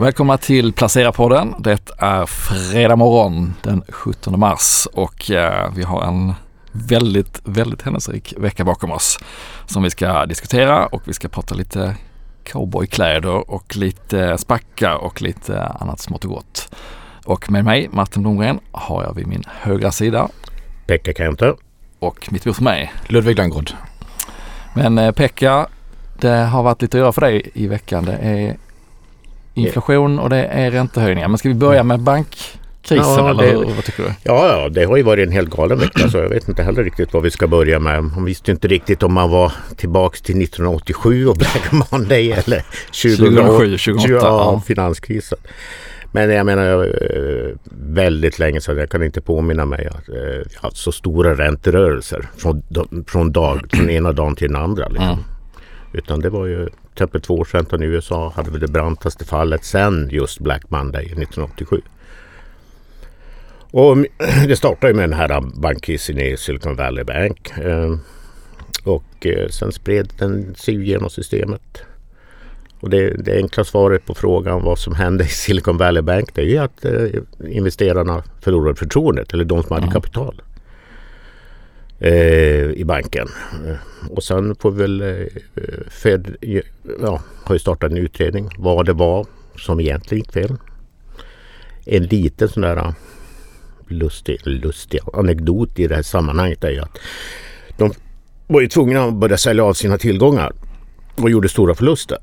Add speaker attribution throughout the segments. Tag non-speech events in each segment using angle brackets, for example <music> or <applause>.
Speaker 1: Välkomna till Placera-podden. Det är fredag morgon den 17 mars och eh, vi har en väldigt, väldigt händelserik vecka bakom oss som vi ska diskutera och vi ska prata lite cowboykläder och lite spackar och lite annat smått och gott. Och med mig, Martin Blomgren, har jag vid min högra sida
Speaker 2: Pekka Kenter.
Speaker 1: och mitt emot mig.
Speaker 3: Ludvig Dangrod.
Speaker 1: Men eh, Pekka, det har varit lite att göra för dig i veckan. Det är inflation och det är räntehöjningar. Men ska vi börja med bankkrisen
Speaker 2: Ja,
Speaker 1: eller
Speaker 2: det-
Speaker 1: hur- vad tycker du?
Speaker 2: Ja, ja, det har ju varit en helt galen vecka så jag vet inte heller riktigt vad vi ska börja med. Man visste inte riktigt om man var tillbaks till 1987 och Black Monday eller
Speaker 1: 2007, 2008,
Speaker 2: Ja, finanskrisen. Men jag menar eh, väldigt länge sedan, jag kan inte påminna mig att eh, har haft så stora ränterörelser från, från, dag, från ena dagen till den andra. Liksom.
Speaker 1: Mm.
Speaker 2: Utan det var ju till exempel tvåårsräntan i USA hade väl det brantaste fallet sen just Black Monday 1987. Och <clears throat> det startade med den här bankkrisen i Silicon Valley Bank. Eh, Och eh, sen spred den sig genom systemet. Och det, det enkla svaret på frågan vad som hände i Silicon Valley Bank det är ju att eh, investerarna förlorade förtroendet eller de som hade kapital eh, i banken. Eh, Och sen får väl eh, Fed ja, har ju startat en utredning vad det var som egentligen gick fel. En liten sån där eh, lustig, lustig anekdot i det här sammanhanget är ju att de var ju tvungna att börja sälja av sina tillgångar och gjorde stora förluster.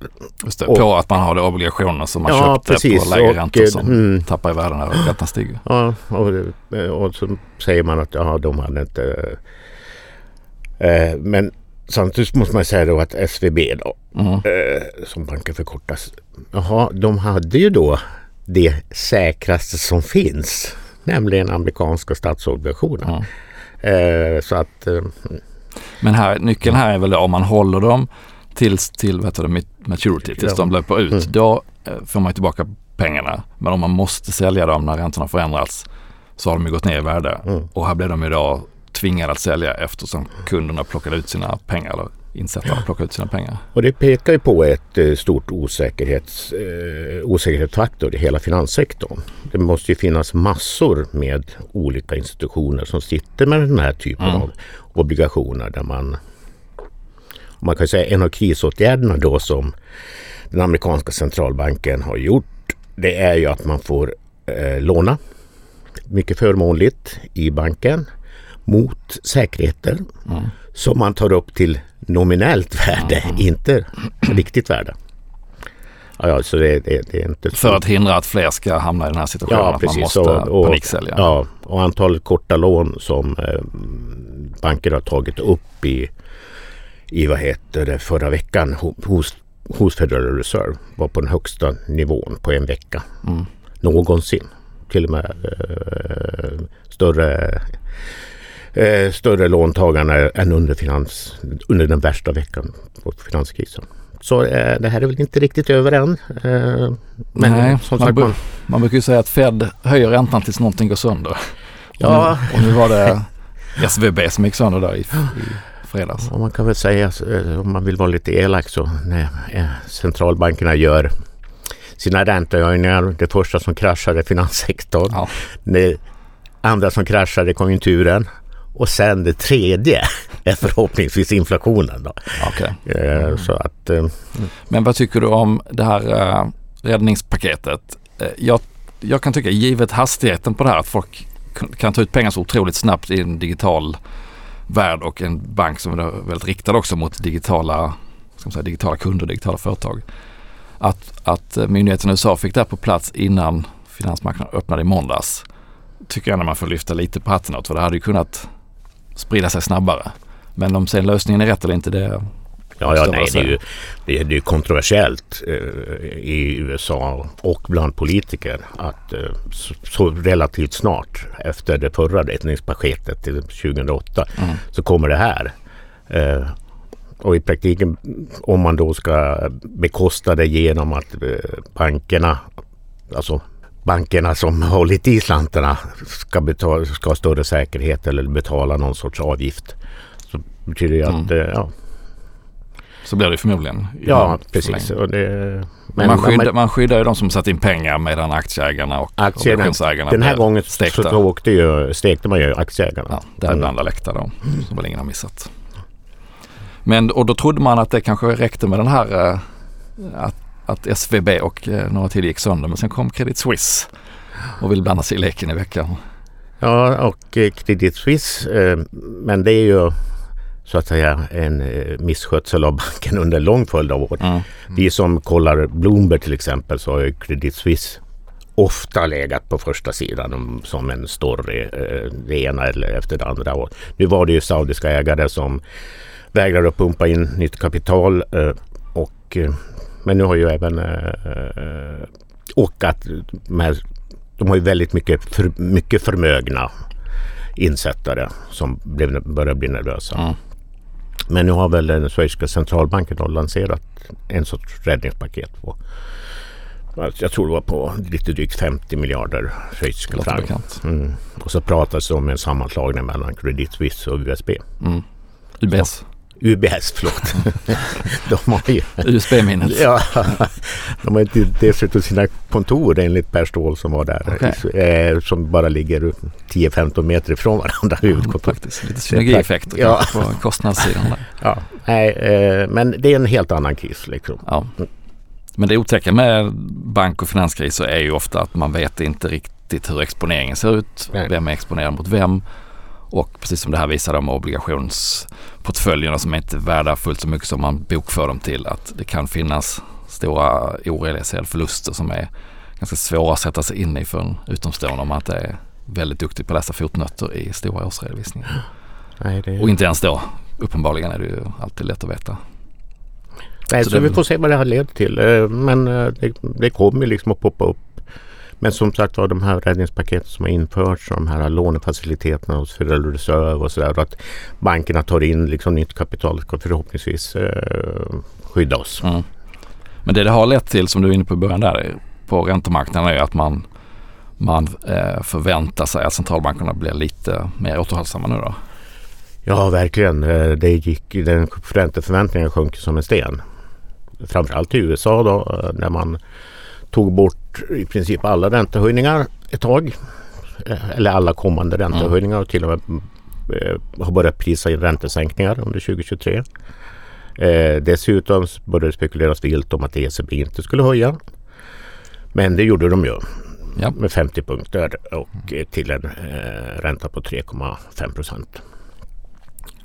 Speaker 1: Det,
Speaker 2: Och-
Speaker 1: på att man har det obligationer som man
Speaker 2: Ja,
Speaker 1: köpte
Speaker 2: precis.
Speaker 1: på lägre
Speaker 2: Och,
Speaker 1: räntor som
Speaker 2: mm.
Speaker 1: tappar i värde när räntan stiger.
Speaker 2: Ja, och, och så säger man att ja, de hade inte... Eh, men samtidigt måste man säga då att SVB då,
Speaker 1: Mm.
Speaker 2: eh, som banken förkortas. Jaha, de hade ju då det säkraste som finns. Nämligen amerikanska statsobligationer. Eh, så att...
Speaker 1: Men här, nyckeln här är väl om man håller dem tills till heter det, maturity, tills de löper ut.
Speaker 2: Mm.
Speaker 1: Då får man tillbaka pengarna. Men om man måste sälja dem när räntorna förändrats så har de ju gått ner i värde.
Speaker 2: Mm.
Speaker 1: Och här blir de idag tvingade att sälja eftersom kunderna plockade ut sina pengar eller insättarna plockade ut sina pengar.
Speaker 2: Och det pekar ju på ett eh, stort osäkerhets, eh, osäkerhetsfaktor i hela finanssektorn. Det måste ju finnas massor med olika institutioner som sitter med den här typen
Speaker 1: Mm.
Speaker 2: av obligationer där man man kan säga en av krisåtgärderna då som den amerikanska centralbanken har gjort det är ju att man får eh, låna mycket förmånligt i banken mot säkerheter
Speaker 1: Mm.
Speaker 2: som man tar upp till nominellt värde, inte riktigt värde. Ja, så det, det, det är inte
Speaker 1: För att hindra att fler ska hamna i den här situationen
Speaker 2: Ja,
Speaker 1: att man
Speaker 2: precis.
Speaker 1: måste
Speaker 2: Och- och-
Speaker 1: paniksälja.
Speaker 2: Ja, och antalet korta lån som eh, banker har tagit upp i, i vad heter det, förra veckan ho- hos, hos Federal Reserve var på den högsta nivån på en vecka
Speaker 1: Mm.
Speaker 2: någonsin. Till och med eh, större, eh, större låntagarna än under, finans, under den värsta veckan på finanskrisen. Så eh, det här är väl inte riktigt över än. Eh, men
Speaker 1: Nej,
Speaker 2: som
Speaker 1: man
Speaker 2: sagt
Speaker 1: bu-
Speaker 2: man,
Speaker 1: Man brukar ju säga att Fed höjer räntan tills någonting går sönder.
Speaker 2: Ja.
Speaker 1: Och, nu, och nu var det SVB som gick sönder där i, i fredags.
Speaker 2: Ja, man kan väl säga eh, om man vill vara lite elak så när eh, centralbankerna gör sina räntehöjningar. Det första som kraschar är finanssektorn.
Speaker 1: Ja.
Speaker 2: Det andra som kraschar är konjunkturen. Och sen det tredje är förhoppningsvis inflationen. Då.
Speaker 1: Okej.
Speaker 2: Eh, Så att eh,
Speaker 1: Men vad tycker du om det här eh, räddningspaketet? Jag, jag kan tycka, givet hastigheten på det här, att folk kan ta ut pengar så otroligt snabbt i en digital värld och en bank som är väldigt riktad också mot digitala, ska man säga, digitala kunder, digitala företag. Att, att myndigheten i USA fick det här på plats innan finansmarknaden öppnade i måndags tycker jag när man får lyfta lite på hatten åt för det hade ju kunnat sprida sig snabbare. Men om sen lösningen är rätt eller inte det
Speaker 2: Ja, ja nej, det är ju det är, det är kontroversiellt eh, i USA och bland politiker att eh, så, så relativt snart efter det förra räddningspaketet till 2008
Speaker 1: Mm.
Speaker 2: så kommer det här. Eh, och i praktiken om man då ska bekosta det genom att eh, bankerna, alltså bankerna som hållit i slantarna ska, betala, ska ha större säkerhet eller betala någon sorts avgift. Så betyder det att
Speaker 1: Mm.
Speaker 2: eh, ja,
Speaker 1: Så blir det förmodligen.
Speaker 2: Ja, precis. Och det,
Speaker 1: men man, skyddar, man skyddar ju de som satt in pengar medan aktieägarna och aktieägarna, obligationsägarna
Speaker 2: Den här gången stekta. så åkte ju, stekte man ju aktieägarna. Ja,
Speaker 1: däribland mm. Alecta då, som väl ingen har missat. Men och då trodde man att det kanske räckte med den här eh, att, att SVB och eh, några till gick sönder. Men sen kom Credit Suisse och vill blanda sig i leken i veckan.
Speaker 2: Ja, och eh, Credit Suisse, men det är ju så att säga en misskötsel av banken under en lång följd av år. Mm. Vi som kollar Bloomberg till exempel så har ju Credit Suisse ofta legat på första sidan som en story, det ena eller efter det andra. Och nu var det ju saudiska ägare som vägrar att pumpa in nytt kapital. Eh, och, eh, men nu har ju även eh, och att de, här, de har ju väldigt mycket, för, mycket förmögna insättare som blev, börjar bli nervösa. Mm. Men nu har väl den schweiziska centralbanken lanserat en sorts räddningspaket på jag tror det var på lite drygt 50 miljarder schweiziska franc. Mm. Och så pratas det om en sammanslagning mellan Credit Suisse och USB. Mm.
Speaker 1: UBS.
Speaker 2: UBS, <laughs> förlåt. de har ju...
Speaker 1: USB-minnet.
Speaker 2: ja, de har ju dessutom sina kontor enligt Per Ståhl som var där. Okay. Eh, som bara ligger 10-15 meter ifrån varandra.
Speaker 1: Ja, faktiskt. Lite synergieffekter ja. på <laughs> kostnadssidan där.
Speaker 2: Ja, nej, eh, men det är en helt annan kris liksom. Ja.
Speaker 1: Men det otäcka med bank och finanskriser är ju ofta att man vet inte riktigt hur exponeringen ser ut. Nej. Vem är exponerad mot vem? Och precis som det här visar de obligationsportföljerna som är inte är värda fullt så mycket som man bokför dem till att det kan finnas stora orealiserade förluster som är ganska svåra att sätta sig in i för en utomstående om man inte är väldigt duktig på att läsa fotnötter i stora årsredovisningar. Nej, det... Och inte ens då. Uppenbarligen är det ju alltid lätt att veta.
Speaker 2: Nej, så, så vi får se vad det har lett till. Eh, men eh, det, det kommer liksom att poppa upp men som sagt var de här räddningspaketen som har införts och de här lånefaciliteterna hos Federal Reserve och sådär. Att bankerna tar in liksom nytt kapital ska förhoppningsvis eh, skydda oss. Mm.
Speaker 1: Men det det har lett till som du är inne på i början där på räntemarknaden är att man, man eh, förväntar sig att centralbankerna blir lite mer återhållsamma nu då?
Speaker 2: Ja, verkligen. Eh, det gick, den ränteförväntningen sjönk som en sten. Framförallt i USA då eh, när man tog bort i princip alla räntehöjningar ett tag. Eh, eller alla kommande räntehöjningar och till och med eh, har börjat prisa in räntesänkningar under 2023. Eh, dessutom började det spekuleras vilt om att ECB inte skulle höja. Men det gjorde de ju. Ja. Med 50 punkter och eh, till en eh, ränta på 3,5 procent.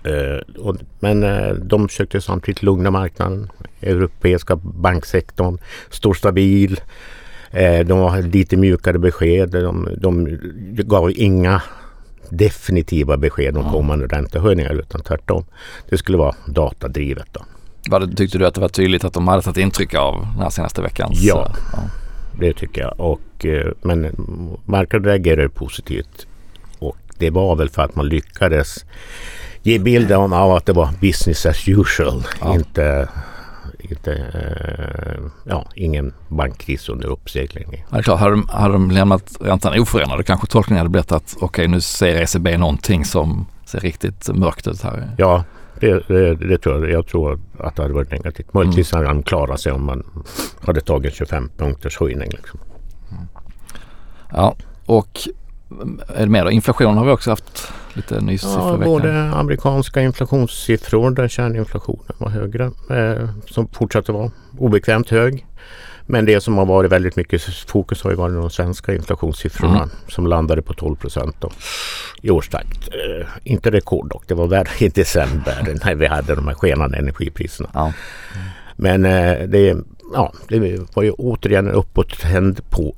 Speaker 2: Eh, men eh, de försökte samtidigt lugna marknaden. Europeiska banksektorn står stabil. Eh, de har lite mjukare besked. De, de gav inga definitiva besked om kommande räntehöjningar utan tvärtom. Det skulle vara datadrivet. Då.
Speaker 1: Vad, tyckte du att det var tydligt att de hade tagit intryck av den här senaste veckans?
Speaker 2: Ja, ja. det tycker jag. Och, men marknaden reagerade positivt. Och det var väl för att man lyckades ge bilden av att det var business as usual. Ja. Inte, inte, eh, ja, ingen bankkris under uppsegling.
Speaker 1: Ja, det är klart, hade de, hade de lämnat räntan oförändrad kanske tolkningen hade blivit att okej okay, nu ser ECB någonting som ser riktigt mörkt ut här.
Speaker 2: Ja, det, det, det, tror jag. Jag tror att det hade varit negativt. Möjligtvis mm. hade han klarat sig om man hade tagit 25 punkters höjning. Liksom. Mm.
Speaker 1: Ja, och är det mer då? Inflation har vi också haft lite nysiffror
Speaker 2: ja, Både amerikanska inflationssiffror där kärninflationen var högre eh, som fortsatte vara obekvämt hög. Men det som har varit väldigt mycket fokus har ju varit de svenska inflationssiffrorna mm. som landade på 12 procent i årstakt. Eh, inte rekord dock, det var värre <laughs> i december när vi hade de här skenande energipriserna. Ja. Men eh, det, ja, det var ju återigen en uppåttänd på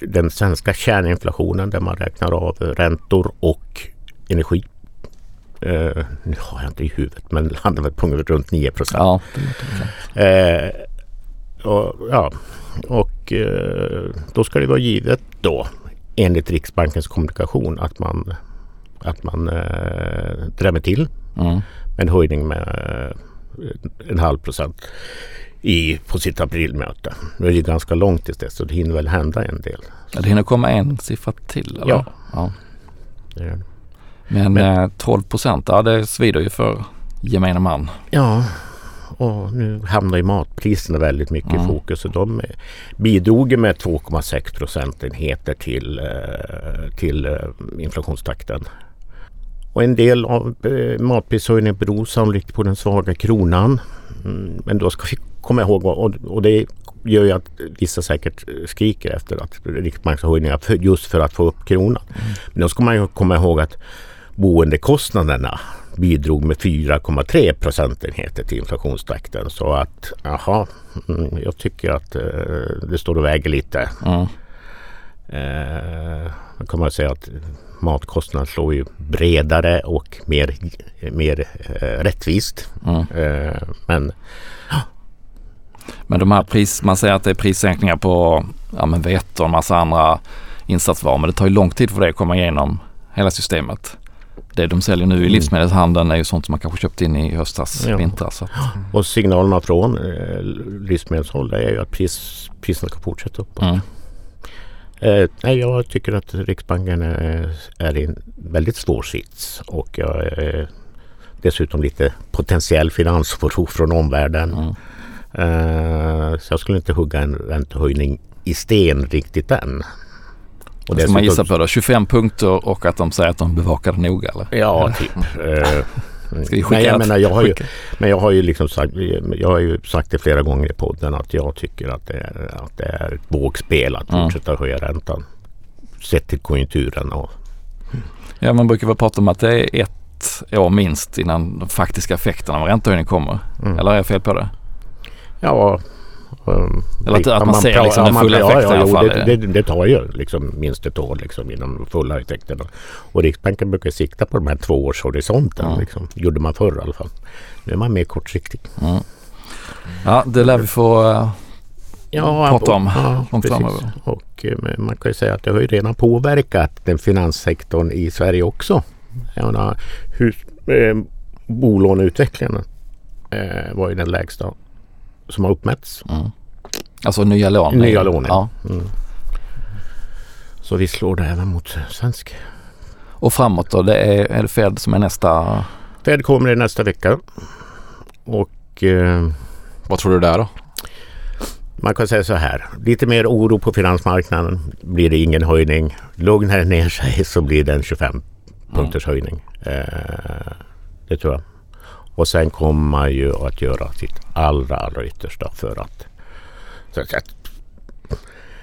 Speaker 2: den svenska kärninflationen där man räknar av räntor och energi. Uh, nu har jag inte i huvudet men <laughs> landar väl på runt 9 procent. Ja, uh, och, ja, och uh, då ska det vara givet då enligt Riksbankens kommunikation att man, att man uh, drämmer till mm. en höjning med en halv procent i, på sitt aprilmöte. Nu är det ganska långt tills dess så det hinner väl hända en del.
Speaker 1: Ja, det hinner komma en siffra till? Eller?
Speaker 2: Ja. ja. Det.
Speaker 1: Men, Men 12 eh, procent, ja det svider ju för gemene man.
Speaker 2: Ja, och nu hamnar ju matpriserna väldigt mycket
Speaker 1: Mm.
Speaker 2: i fokus. Och de bidrog med 2,6 procentenheter till, eh, till eh, inflationstakten. Och en del av matprishöjningen beror sannolikt på den svaga kronan. Mm, Men då ska vi komma ihåg, och, det gör ju att vissa säkert skriker efter att riksbankshöjningar för, just för att få upp kronan. Men då ska man ju komma ihåg att boendekostnaderna bidrog med 4,3 procentenheter till inflationstakten. Så att, jaha, mm, jag tycker att eh, det står och väger lite.
Speaker 1: Mm.
Speaker 2: Eh, då kan man säga att matkostnaden slår ju bredare och mer, mer eh, rättvist.
Speaker 1: Mm.
Speaker 2: Eh, men
Speaker 1: Men de här pris, man säger att det är prissänkningar på ja, men vete och en massa andra insatsvaror. Men det tar ju lång tid för det att komma igenom hela systemet. Det de säljer nu i
Speaker 2: Mm.
Speaker 1: livsmedelshandeln är ju sånt som man kanske köpt in i höstas,
Speaker 2: Ja.
Speaker 1: vintras. Så att,
Speaker 2: Och signalerna från eh, livsmedelshåll är ju att pris, priserna ska fortsätta uppåt.
Speaker 1: mm.
Speaker 2: Eh, nej, jag tycker att Riksbanken är, är i en väldigt svår sits och jag är dessutom lite potentiell finansoro <laughs> från omvärlden.
Speaker 1: Mm.
Speaker 2: Eh, så jag skulle inte hugga en räntehöjning i sten riktigt än. Och
Speaker 1: ska man gissa på då? 25 punkter och att de säger att de bevakar det noga eller?
Speaker 2: Ja, typ. <laughs> Eh,
Speaker 1: Ska vi skicka
Speaker 2: Nej, jag menar, jag har ju, men jag har ju liksom sagt, jag har ju sagt det flera gånger i podden att jag tycker att det är, att det är ett vågspel att
Speaker 1: Mm.
Speaker 2: fortsätta höja räntan. Sett till konjunkturen och
Speaker 1: Ja, man brukar väl prata om att det är ett år minst innan de faktiska effekterna av räntehöjningen kommer.
Speaker 2: Mm.
Speaker 1: Eller är jag fel på det?
Speaker 2: Ja. Um,
Speaker 1: Eller att- att man ser
Speaker 2: pra-
Speaker 1: liksom den
Speaker 2: man-
Speaker 1: fulla
Speaker 2: ja,
Speaker 1: effekten i
Speaker 2: ja,
Speaker 1: alla
Speaker 2: jo,
Speaker 1: fall.
Speaker 2: Det, det, det tar ju liksom minst ett år liksom innan de fulla effekterna. Och Riksbanken brukar sikta på de här tvåårshorisonten.
Speaker 1: Ja.
Speaker 2: Liksom. Gjorde man förr i alla fall. Nu är man mer kortsiktig.
Speaker 1: Mm. Ja, det lär vi få eh,
Speaker 2: Ja,
Speaker 1: prata om
Speaker 2: ja,
Speaker 1: långt framöver.
Speaker 2: Och eh, man kan ju säga att det har ju redan påverkat den finanssektorn i Sverige också. Jag menar, hus, eh, bolåneutvecklingen eh, var ju den lägsta som har uppmätts.
Speaker 1: Mm. Alltså nya lån.
Speaker 2: Nya lån,
Speaker 1: Ja.
Speaker 2: Mm. Så vi slår det även mot svensk.
Speaker 1: Och framåt då? Det är, är det Fed som är nästa?
Speaker 2: Fed kommer i nästa vecka. Och eh,
Speaker 3: Vad tror du där då?
Speaker 2: man kan säga så här. Lite mer oro på finansmarknaden. Blir det ingen höjning. Lugnar det ner sig så blir det en 25 punkters höjning. Eh, det tror jag. Och sen kommer man ju att göra sitt allra, allra yttersta för att, så att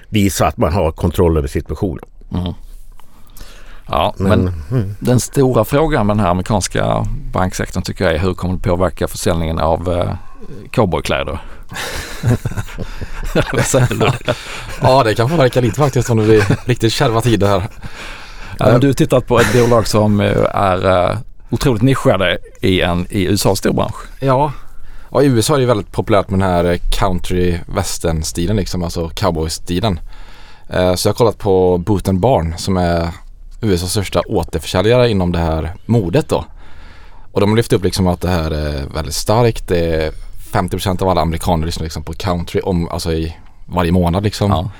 Speaker 2: visa att man har kontroll över situationen.
Speaker 1: Mm. Ja, men,
Speaker 2: Men, mm,
Speaker 1: den stora frågan med den här amerikanska banksektorn tycker jag är hur kommer det påverka försäljningen av eh, cowboykläder? <laughs> Vad säger du?
Speaker 3: Ja det kan påverka lite faktiskt om det blir riktigt kärva tider här.
Speaker 1: Ja, men du har tittat på ett bolag som eh, är eh, otroligt nischade i en i USAs storbransch.
Speaker 3: Ja. ja, i USA är det väldigt populärt med den här eh, country western-stilen liksom, alltså cowboy-stilen. Eh, Så jag har kollat på Boot Barn som är USAs största återförsäljare inom det här modet då. Och de har lyft upp liksom att det här är väldigt starkt. Det är 50% av alla amerikaner lyssnar liksom på country om, alltså i varje månad liksom.
Speaker 1: Ja.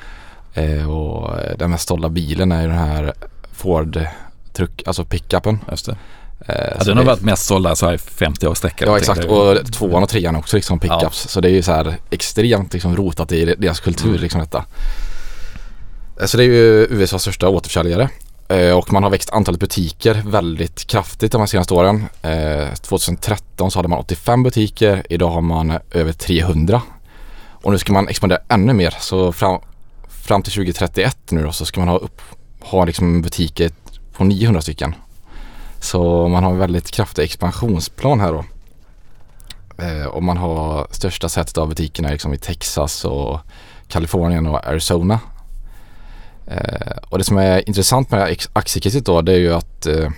Speaker 3: Eh, och eh, den mest sålda bilen är ju den här Ford truck, alltså pickupen.
Speaker 1: Just det.
Speaker 3: Eh,
Speaker 1: Ja, den har varit mest sålda så här i 50 år sträcka.
Speaker 3: Ja exakt och tvåan och trean också liksom pickups.
Speaker 1: Ja.
Speaker 3: Så det är ju så här extremt liksom rotat i deras kultur
Speaker 1: Mm.
Speaker 3: liksom detta. Eh, Så det är ju USAs största återförsäljare. Eh, Och man har växt antalet butiker väldigt kraftigt de här senaste åren. Eh, 2013 så hade man 85 butiker, idag har man över 300. Och nu ska man expandera ännu mer så fram, fram till 2031 nu då så ska man ha, upp, ha liksom butiker på 900 stycken. Så man har en väldigt kraftig expansionsplan här då. Eh, och man har största sättet av butikerna liksom i Texas och Kalifornien och Arizona. Eh, och det som är intressant med aktiecaset då det är ju att eh,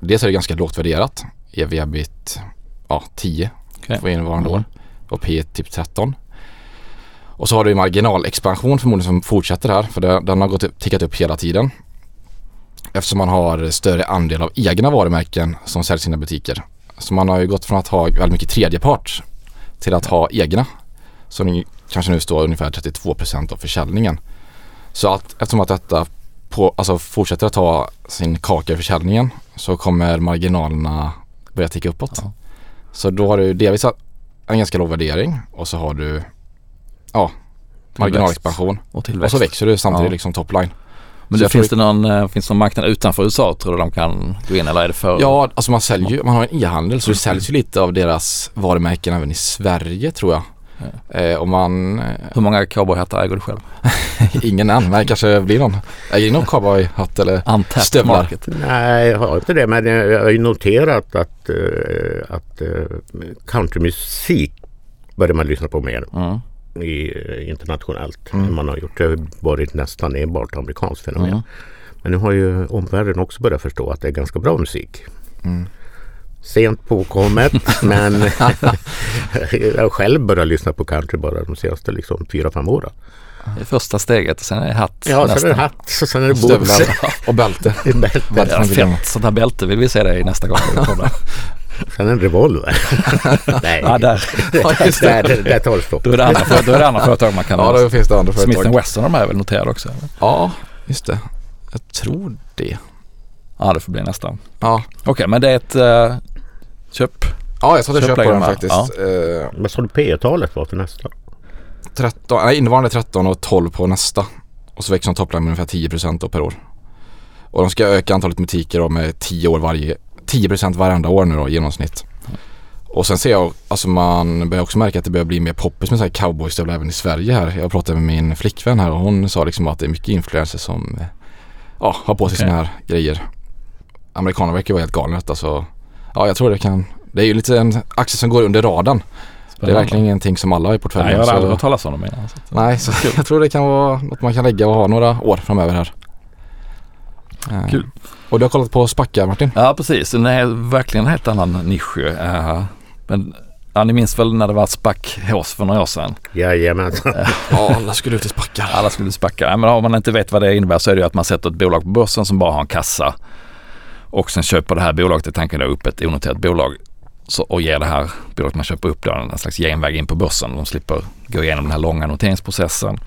Speaker 3: dels är det ganska lågt värderat. EV-ebit ja, 10
Speaker 1: Okej.
Speaker 3: för innevarande
Speaker 1: Mm.
Speaker 3: år och P typ 13. Och så har du marginalexpansion förmodligen som fortsätter här för det, den har gått tickat upp hela tiden. Eftersom man har större andel av egna varumärken som säljs i sina butiker. Så man har ju gått från att ha väldigt mycket tredjepart till att ha egna. Ni kanske nu står ungefär 32% av försäljningen. Så att, eftersom att detta på, alltså fortsätter att ta sin kaka i försäljningen så kommer marginalerna börja ticka uppåt.
Speaker 1: Ja.
Speaker 3: Så då har du delvis en ganska låg värdering och så har du ja, marginalexpansion.
Speaker 1: Och
Speaker 3: Och så växer du samtidigt
Speaker 1: Ja.
Speaker 3: liksom topline.
Speaker 1: Men det finns, det någon, eh, finns det någon marknad utanför USA tror du de kan gå in eller är det för?
Speaker 3: Ja, alltså man säljer ju, man har en e-handel så det säljs ju lite av deras varumärken även i Sverige tror jag. Eh, och man, eh,
Speaker 1: Hur många cowboyhattar äger du själv? <laughs>
Speaker 3: ingen än, men kanske blir någon. Äger ni någon cowboyhatt eller?
Speaker 1: Untapped
Speaker 3: Stövlar.
Speaker 1: market.
Speaker 2: Nej, jag har inte det. Men jag jag har ju noterat att, eh, att eh, countrymusik börjar man lyssna på mer
Speaker 1: Mm.
Speaker 2: I, eh, internationellt
Speaker 3: Mm.
Speaker 2: än man har gjort. Det har varit nästan enbart amerikanskt fenomen.
Speaker 1: Mm.
Speaker 2: Men nu har ju omvärlden också börjat förstå att det är ganska bra musik.
Speaker 3: Mm.
Speaker 2: Sent påkommet <laughs> men jag <laughs> har själv börjat lyssna på country bara de senaste liksom, fyra, fem åren.
Speaker 1: Det är första steget och sen är det hatt
Speaker 2: Ja,
Speaker 1: nästa.
Speaker 2: sen är det hatt och sen är det boots. <laughs>
Speaker 3: och bälte.
Speaker 2: Bälte.
Speaker 1: Ja, fett sånt här bälte vill vi se dig nästa gång.
Speaker 2: Sen en revolver. <laughs> Nej,
Speaker 1: Ja, där. <laughs>
Speaker 3: Ja, det.
Speaker 2: där, där, där tar det stopp.
Speaker 1: Då är det andra, för, då är det andra företag man kan
Speaker 3: Ja, då finns det andra
Speaker 1: Smith
Speaker 3: företag.
Speaker 1: Wesson de här är väl noterade också? eller?
Speaker 3: Ja, just det. Jag tror det.
Speaker 1: Ja, det får bli nästa.
Speaker 3: Ja,
Speaker 1: Okej, men det är ett uh, köp.
Speaker 3: ja jag satte köp på
Speaker 1: Köpläge
Speaker 3: den
Speaker 1: med,
Speaker 3: faktiskt.
Speaker 1: ja.
Speaker 3: Eh,
Speaker 2: Vad sa du P-talet var för nästa?
Speaker 3: 13, nej, innevarande 13 och 12 på nästa. Och så växer de toppline med ungefär 10% då per år. Och de ska öka antalet butiker med 10 år varje, 10% varenda år nu då i genomsnitt. Och sen ser jag, alltså man börjar också märka att det börjar bli mer poppis med så här cowboystövlar även i Sverige här. Jag pratade med min flickvän här och hon sa liksom att det är mycket influencers som ja, har på sig
Speaker 1: Okej.
Speaker 3: sådana här grejer. Amerikaner verkar vara helt galna i detta så ja jag tror det kan, det är ju lite en aktie som går under radarn. Det är verkligen ingenting som alla har i portföljen.
Speaker 1: Nej, jag har aldrig hört talas om dem innan. Så
Speaker 3: Nej, så jag tror det kan vara något man kan lägga och ha några år framöver här. Eh,
Speaker 1: Kul.
Speaker 3: Och du har kollat på spackar Martin?
Speaker 1: Ja, precis. Den är verkligen en helt annan nisch. ju. Eh, men ja, ni minns väl när det var spack-hås för några år sedan?
Speaker 2: Jajamensan. <laughs>
Speaker 3: Ja, alla skulle ut i spackar.
Speaker 1: Alla skulle spacka. Ja, men om man inte vet vad det innebär så är det ju att man sätter ett bolag på börsen som bara har en kassa. Och sen köper det här bolaget, i tanken då, upp ett onoterat bolag. Så, och ger det här bolaget man köper upp då en slags genväg in på börsen. De slipper gå igenom den här långa noteringsprocessen.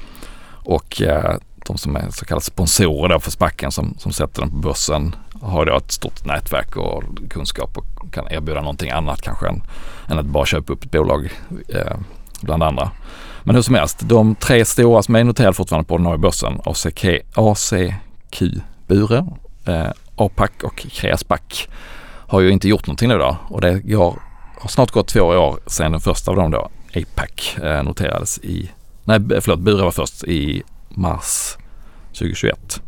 Speaker 1: Och eh, de som är så kallade sponsorer då för spacken som, som sätter den på börsen har då ett stort nätverk och kunskap och kan erbjuda någonting annat kanske än, än att bara köpa upp ett bolag eh, bland andra. Men hur som helst, de tre stora som är noterade fortfarande på ordinarie börsen, ACK, ACQ Bure, eh, APAC och Kreaspac har ju inte gjort någonting nu då och det går, har snart gått två år sedan den första av dem då, APAC, eh, noterades i, nej förlåt, Bure var först i mars 2021.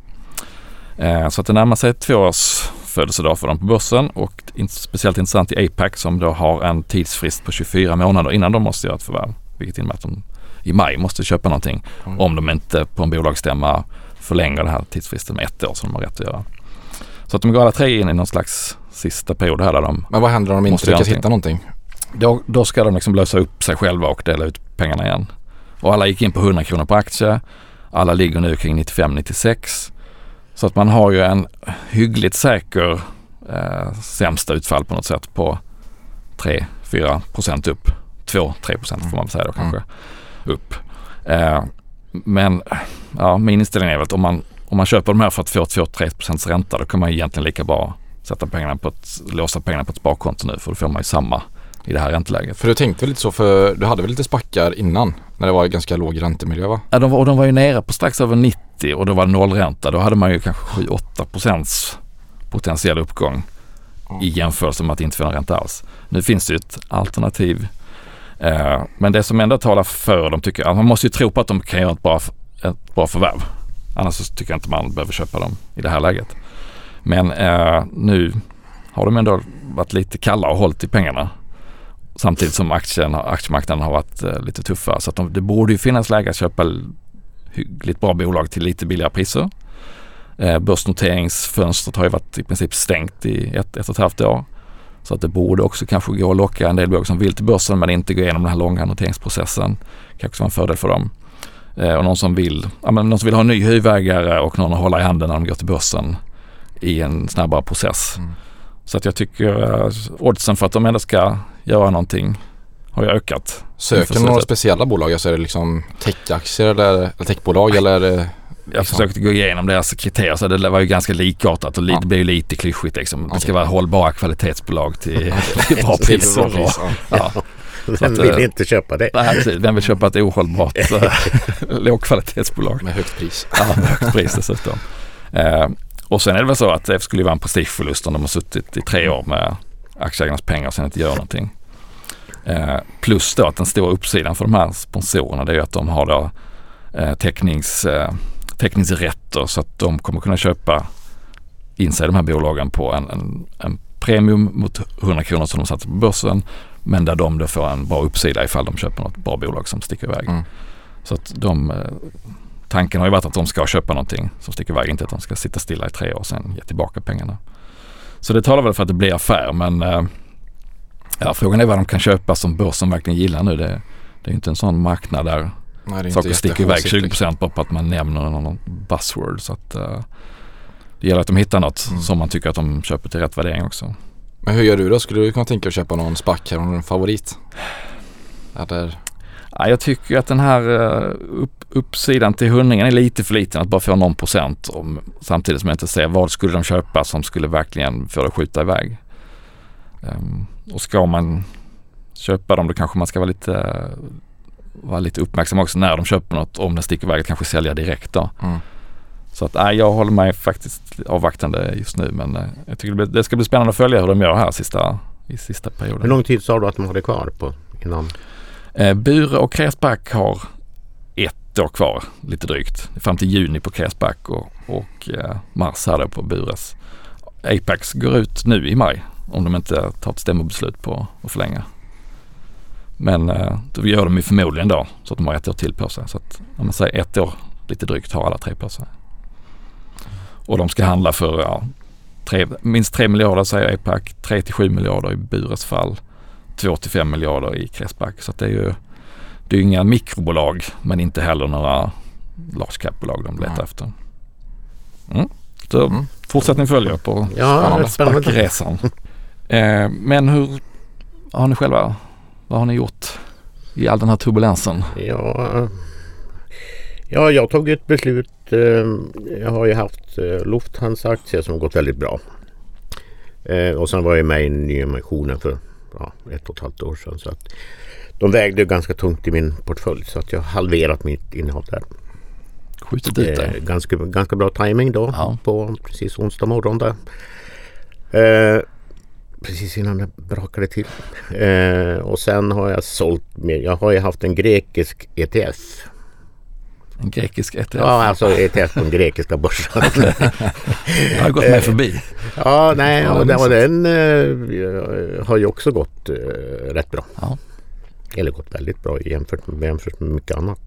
Speaker 1: Eh, så att det närmar sig två års födelsedag för dem på börsen och speciellt intressant i APAC som då har en tidsfrist på 24 månader innan de måste göra ett förvärv. Vilket innebär att de i maj måste köpa någonting
Speaker 3: Mm.
Speaker 1: om de inte på en bolagsstämma förlänger den här tidsfristen med ett år som de har rätt att göra. Så att de går alla tre in i någon slags sista period här där de
Speaker 3: Men vad händer om de inte lyckas hitta någonting?
Speaker 1: då, då ska de liksom lösa upp sig själva och dela ut pengarna igen. Och alla gick in på 100 kronor på aktie. Alla ligger nu kring 95-96. Så att man har ju en hyggligt säker eh, sämsta utfall på något sätt på 3-4 procent upp. 2-3 procent får man säga då kanske upp. Eh, men ja, min inställning är väl att om man, om man köper de här för att få 2-3 procents ränta då kan man ju egentligen lika bra sätta pengarna på ett, låsa pengarna på ett sparkonto nu för då får man ju samma i det här ränteläget.
Speaker 3: För du tänkte väl lite så för du hade väl lite spackar innan när det var ganska låg räntemiljö va?
Speaker 1: Ja, de, var, och de var ju nere på strax över 90 och då var det nollränta. Då hade man ju kanske 7-8 procents potentiell uppgång i jämförelse med att inte få någon ränta alls. Nu finns det ju ett alternativ. Eh, men det som ändå talar för dem tycker jag, man måste ju tro på att de kan göra ett bra, ett bra förvärv. Annars så tycker jag inte man behöver köpa dem i det här läget. Men eh, nu har de ändå varit lite kalla och hållit i pengarna. Samtidigt som aktien, aktiemarknaden har varit eh, lite tuffare. Så att de, det borde ju finnas läge att köpa hyggligt bra bolag till lite billigare priser. Eh, börsnoteringsfönstret har ju varit i princip stängt i ett, ett och ett halvt år. Så att det borde också kanske gå att locka en del bolag som vill till börsen men inte gå igenom den här långa noteringsprocessen. Kanske också vara en fördel för dem. Eh, och någon som vill, ja, men någon som vill ha en ny huvudägare och någon att hålla i handen när de går till börsen i en snabbare process.
Speaker 3: Mm.
Speaker 1: Så att jag tycker eh, oddsen för att de ändå ska göra någonting har ju ökat.
Speaker 3: Söker ni några speciella bolag? Alltså är det liksom techaktier eller, eller techbolag eller? är det-
Speaker 1: Jag
Speaker 3: Liksom.
Speaker 1: försökte gå igenom deras kriterier så det var ju ganska likartat och det blir ju lite klyschigt liksom. Det ska vara hållbara kvalitetsbolag till, <laughs> till bra priser. och-
Speaker 3: ja.
Speaker 2: Vem
Speaker 1: att,
Speaker 2: vill
Speaker 1: eh,
Speaker 2: inte köpa det?
Speaker 1: Nej, precis. Vem vill köpa ett ohållbart <laughs> eh, lågkvalitetsbolag?
Speaker 3: Med högt pris.
Speaker 1: Ja, med högt pris dessutom. <laughs> Och sen är det väl så att det skulle vara en prestigeförlust om de har suttit i tre år med aktieägarnas pengar och sen inte gör någonting. Eh, plus då att den stora uppsidan för de här sponsorerna det är att de har då eh, täcknings, eh, täckningsrätter så att de kommer kunna köpa in sig i de här bolagen på en, en, en premium mot 100 kronor som de satsar på börsen men där de då får en bra uppsida ifall de köper något bra bolag som sticker iväg.
Speaker 3: Mm.
Speaker 1: Så att de, eh, tanken har ju varit att de ska köpa någonting som sticker iväg, inte att de ska sitta stilla i tre år och sen ge tillbaka pengarna. Så det talar väl för att det blir affär men eh, ja, frågan är vad de kan köpa som börsen verkligen gillar nu. Det, det är inte en sån marknad där
Speaker 3: Nej,
Speaker 1: saker sticker iväg
Speaker 3: jätteåsiktligt.
Speaker 1: 20% bara på att man nämner någon buzzword. Så att, eh, det gäller att de hittar något
Speaker 3: Mm.
Speaker 1: som man tycker att de köper till rätt värdering också.
Speaker 3: Men hur gör du då? Skulle du kunna tänka dig att köpa någon SPAC? Har du någon favorit? Eller?
Speaker 1: Ja, jag tycker att den här eh, upp, uppsidan till hundringen är lite för liten att bara få någon procent om, samtidigt som jag inte ser vad skulle de köpa som skulle verkligen få det att skjuta iväg. Ehm, och ska man köpa dem då kanske man ska vara lite, vara lite uppmärksam också när de köper något om den sticker iväg att kanske sälja direkt då.
Speaker 3: Mm.
Speaker 1: Så att nej, jag håller mig faktiskt avvaktande just nu men eh, jag tycker det, blir, det ska bli spännande att följa hur de gör här sista, i sista perioden.
Speaker 2: Hur lång tid sa du att de hade kvar på innan?
Speaker 1: Eh, Bure och Kräsback har ett år kvar, lite drygt. Fram till juni på Kräsback och, och eh, mars här då på Bures. Apex går ut nu i maj om de inte tar ett stämmobeslut på att förlänga. Men eh, då gör de ju förmodligen då så att de har ett år till på sig. Så att om man säger ett år lite drygt har alla tre på sig. Och de ska handla för ja, tre, minst 3 miljarder säger APAC, 3 till 7 miljarder i Bures fall. 2 till 5 miljarder i Cressback. Så det är ju det är inga mikrobolag men inte heller några large cap-bolag de letar
Speaker 3: Nej.
Speaker 1: efter. Mm. Så
Speaker 3: Mm.
Speaker 1: fortsättning följer på
Speaker 2: Ja.
Speaker 1: Sparkresan. eh, men hur har ni själva, vad har ni gjort i all den här turbulensen?
Speaker 2: Ja, ja, jag har tagit ett beslut. eh, Jag har ju haft eh, Lufthansa-aktier som har gått väldigt bra. Eh, Och sen var jag med i nyemissionen för ja, ett och ett halvt år sedan. Så att de vägde ganska tungt i min portfölj så att jag har halverat mitt innehav där.
Speaker 1: Skjutit ut
Speaker 2: Eh, ganska, ganska bra timing då
Speaker 1: Ja.
Speaker 2: på precis onsdag morgon där. Eh, precis innan det brakade till. Eh, och sen har jag sålt. Jag har ju haft en grekisk ETF.
Speaker 1: En grekisk ETF?
Speaker 2: Ja, alltså ETF på den grekiska börsen. <laughs>
Speaker 1: Jag har gått mig förbi.
Speaker 2: ja, nej,
Speaker 1: Ja,
Speaker 2: och
Speaker 1: den
Speaker 2: och den eh, har ju också gått eh, rätt bra.
Speaker 1: Ja.
Speaker 2: Eller gått väldigt bra jämfört med, jämfört med mycket annat.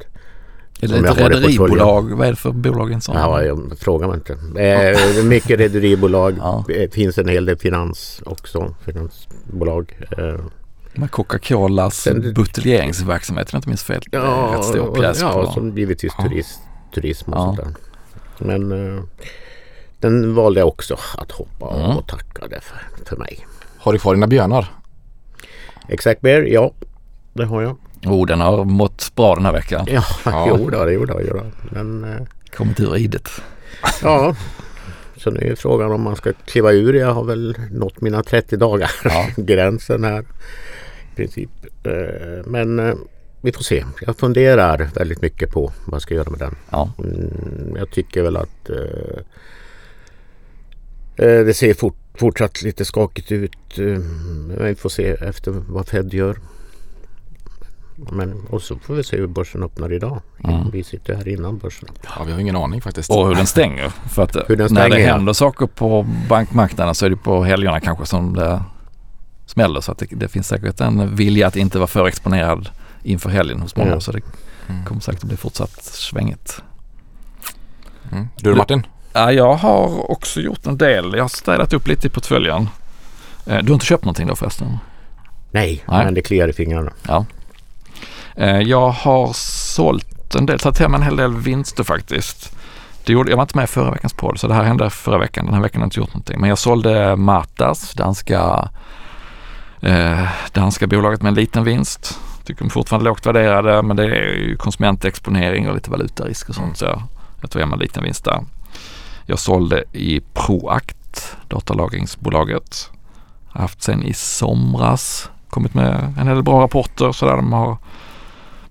Speaker 1: Är det ett rederibolag? Vad är det för bolag en sån?
Speaker 2: Ja, jag frågar man inte. Eh, mycket rederibolag.
Speaker 1: Ja.
Speaker 2: Det finns en hel del finans också. Finansbolag. Eh,
Speaker 1: Med Coca-Colas buteljeringsverksamhet om jag inte minns fel. Är en rätt stor pjäs
Speaker 2: ja,
Speaker 1: på.
Speaker 2: som givetvis
Speaker 1: Ja.
Speaker 2: turist, turism och
Speaker 1: Ja.
Speaker 2: sånt där. Men eh, den valde jag också att hoppa av
Speaker 1: Mm.
Speaker 2: och tackade för, för mig.
Speaker 3: Har du kvar dina björnar?
Speaker 2: Exact Bear, ja. Det har jag.
Speaker 1: Oh, den har mått bra den här veckan.
Speaker 2: Ja, <laughs>
Speaker 3: Ja.
Speaker 2: jo då, det jag. Men eh,
Speaker 1: Kommit ur idet.
Speaker 2: ja. <laughs> Så nu är frågan om man ska kliva ur. Jag har väl nått mina 30 dagar
Speaker 1: Ja. <laughs>
Speaker 2: gränsen här. I princip. Eh, Men eh, vi får se. Jag funderar väldigt mycket på vad jag ska göra med den.
Speaker 1: Ja.
Speaker 2: Mm, jag tycker väl att eh, det ser fort, fortsatt lite skakigt ut. Men vi får se efter vad Fed gör. Men, och så får vi se hur börsen öppnar idag.
Speaker 1: Mm.
Speaker 2: Vi sitter här innan börsen.
Speaker 3: Ja, vi har ingen aning faktiskt.
Speaker 1: Och hur den stänger. För att
Speaker 2: Hur den
Speaker 1: när det
Speaker 2: stänger, ja.
Speaker 1: händer saker på bankmarknaden så är det på helgerna kanske som det smäller. Så att det, det finns säkert en vilja att inte vara för exponerad inför helgen hos många.
Speaker 2: Ja.
Speaker 1: Så det
Speaker 3: Mm.
Speaker 1: kommer säkert att bli fortsatt svängigt.
Speaker 3: Mm. Du då Martin?
Speaker 1: Ja, jag har också gjort en del. Jag har städat upp lite i portföljen. Eh, Du har inte köpt någonting då förresten?
Speaker 2: Nej,
Speaker 1: Nej.
Speaker 2: men det kliar i fingrarna.
Speaker 1: Ja. Eh, jag har sålt en del, tagit hem en hel del vinster faktiskt. Det gjorde, jag var inte med i förra veckans podd så det här hände förra veckan. Den här veckan har jag inte gjort någonting. Men jag sålde Matas, danska, eh, danska bolaget med en liten vinst. Tycker de är fortfarande lågt värderade men det är ju konsumentexponering och lite valutarisk och sånt. Så jag, jag tog hem en liten vinst där. Jag sålde i Proact, datalagringsbolaget. Haft sen i somras kommit med en hel del bra rapporter så där de har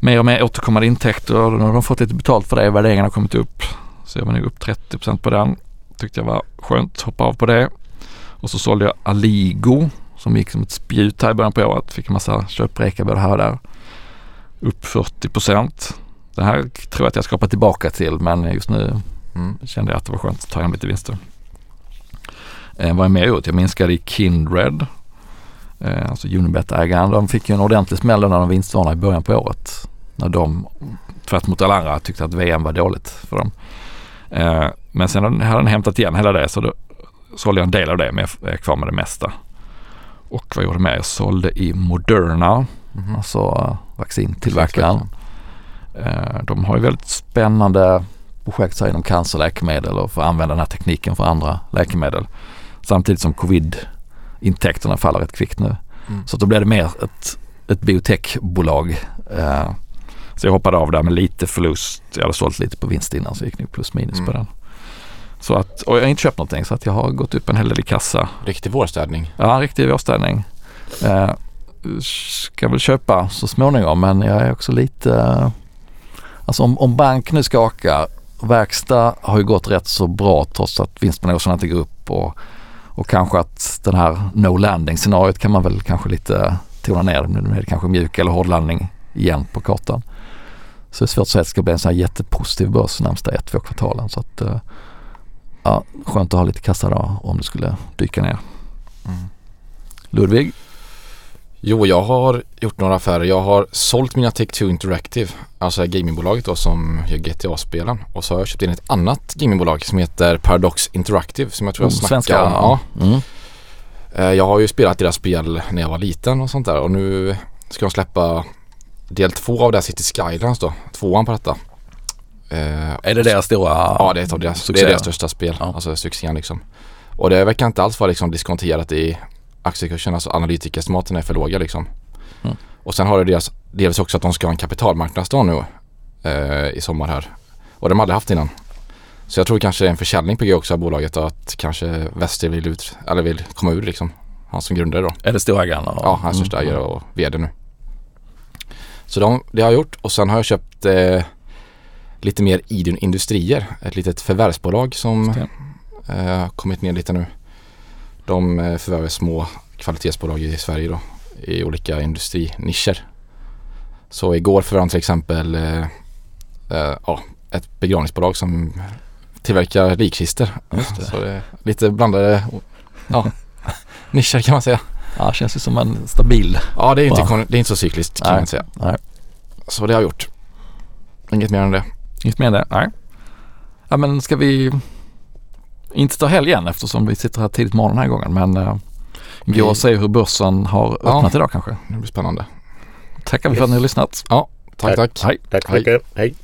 Speaker 1: mer och mer återkommande intäkter och nu har de fått lite betalt för det. Värderingen har kommit upp. Så jag var nog upp 30% på den. Tyckte jag var skönt. Hoppa av på det. Och så sålde jag Aligo som gick som ett spjut här i början på året. Fick en massa köprekar både här och där. Upp 40% Det här tror jag att jag ska hoppa tillbaka till men just nu mm. kände jag att det var skönt att ta hem lite vinster. Eh, vad är mer gjort? Jag minskade i Kindred. Eh, alltså Unibet-ägaren. De fick ju en ordentlig smäll när de vinstvarnade i början på året. När de, tvärt mot alla andra, tyckte att VM var dåligt för dem. Eh, men sen hade den hämtat igen hela det så då sålde jag en del av det men jag är kvar med det mesta. Och vad gjorde jag mer? Jag sålde i Moderna, mm. alltså vaccintillverkaren. Eh, de har ju väldigt spännande projekt så inom cancerläkemedel och för att använda den här tekniken för andra läkemedel. Samtidigt som covid-intäkterna faller rätt kvickt nu. Mm. Så då blev det mer ett, ett biotechbolag. Eh, så jag hoppade av där med lite förlust. Jag hade sålt lite på vinst innan så gick det plus minus mm. på den. Så att, och jag har inte köpt någonting så att jag har gått upp en hel del i kassa.
Speaker 3: Riktig vårstädning.
Speaker 1: Ja, riktig vårstädning. Eh, ska väl köpa så småningom men jag är också lite... Eh, alltså om, om bank nu skakar, verkstad har ju gått rätt så bra trots att vinstprognoserna inte går upp och, och kanske att den här no landing scenariot kan man väl kanske lite tona ner. Nu är det kanske mjuk eller hård landning igen på kartan. Så det är svårt att säga att det ska bli en sån här jättepositiv börs närmsta ett, två kvartalen. Så att, eh, ja, skönt att ha lite kassa då om det skulle dyka ner. Mm. Ludvig?
Speaker 3: Jo, jag har gjort några affärer. Jag har sålt mina Take-Two Interactive, alltså gamingbolaget då som gör GTA-spelen. Och så har jag köpt in ett annat gamingbolag som heter Paradox Interactive som jag tror jag mm, snackade om. Ja. Mm. Eh, jag har ju spelat deras spel när jag var liten och sånt där och nu ska de släppa del två av det City Skylines då, tvåan på detta.
Speaker 1: Eh, är det deras stora
Speaker 3: Ja, det är, ett av deras, det är deras största spel. Ja. Alltså succén liksom. Och det verkar inte alls vara liksom diskonterat i aktiekursen. Alltså analytikerestimaten är för låga liksom. Mm. Och sen har det deras, delvis också att de ska ha en kapitalmarknadsdag nu eh, i sommar här. Och de hade haft innan. Så jag tror kanske en försäljning på G också av bolaget och att kanske Wester vill ut, eller vill komma ur liksom. Han som grundare då.
Speaker 1: Är det storägaren?
Speaker 3: Ja, han är största mm. ägare och VD nu. Så de, det har jag gjort och sen har jag köpt eh, lite mer Idun Industrier. Ett litet förvärvsbolag som eh, kommit ner lite nu. De eh, förvärvar små kvalitetsbolag i Sverige då i olika industrinischer. Så igår förvärvade till exempel eh, eh, ja, ett begravningsbolag som tillverkar likkistor. Så det är lite blandade ja, <laughs> nischer kan man säga.
Speaker 1: Ja, känns ju som en stabil.
Speaker 3: Ja, det är inte, det är inte så cykliskt kan Nej. man säga. Nej. Så det har jag gjort. Inget mer än det.
Speaker 1: Inget mer än det? Nej. Ja men ska vi inte ta helg igen eftersom vi sitter här tidigt morgon den här gången men uh, gå och se hur börsen har öppnat ja, idag kanske.
Speaker 3: Det blir spännande.
Speaker 1: Tackar vi yes. för att ni har lyssnat.
Speaker 3: Ja, tack tack.
Speaker 2: Hej. Tack så mycket. Hej.